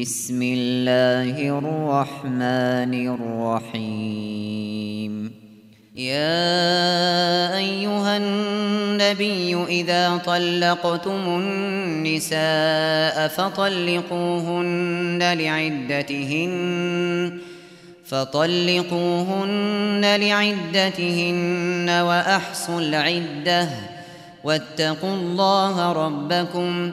بسم الله الرحمن الرحيم. يا أيها النبي إذا طلقتم النساء فطلقوهن لعدتهن فطلقوهن لعدتهن وأحصوا العدة واتقوا الله ربكم.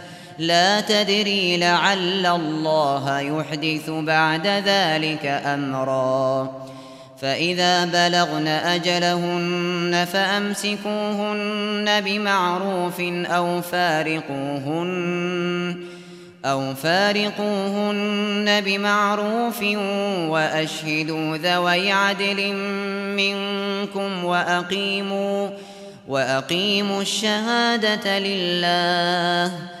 لا تدري لعل الله يحدث بعد ذلك أمرا. فإذا بلغن أجلهن فأمسكوهن بمعروف أو فارقوهن أو فارقوهن بمعروف وأشهدوا ذوي عدل منكم وأقيموا وأقيموا الشهادة لله.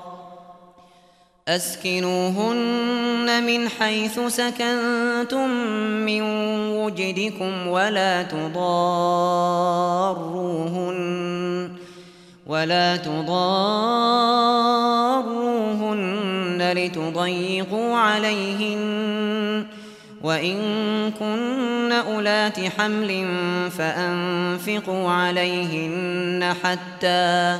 أسكنوهن من حيث سكنتم من وجدكم ولا تضاروهن ولا تضاروهن لتضيقوا عليهن وإن كن أولات حمل فأنفقوا عليهن حتى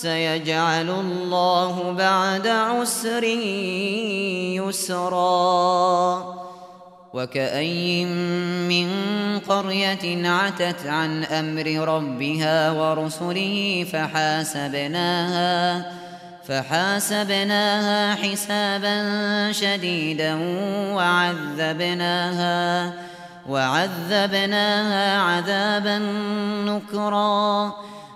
سيجعل الله بعد عسر يسرا. وكأي من قرية عتت عن أمر ربها ورسله فحاسبناها فحاسبناها حسابا شديدا وعذبناها وعذبناها عذابا نكرا.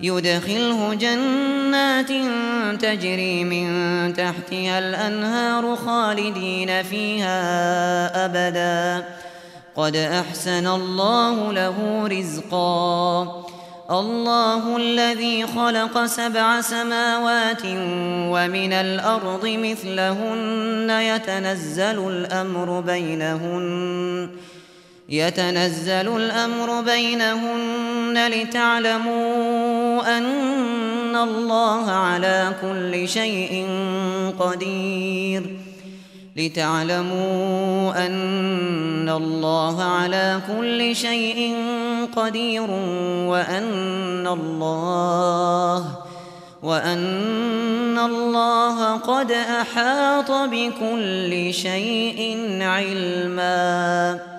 يدخله جنات تجري من تحتها الأنهار خالدين فيها أبدا. قد أحسن الله له رزقا. الله الذي خلق سبع سماوات ومن الأرض مثلهن يتنزل الأمر بينهن. يتنزل الأمر بينهن لتعلموا أن الله على كل شيء قدير. لتعلموا أن الله على كل شيء قدير وأن الله وأن الله قد أحاط بكل شيء علمًا.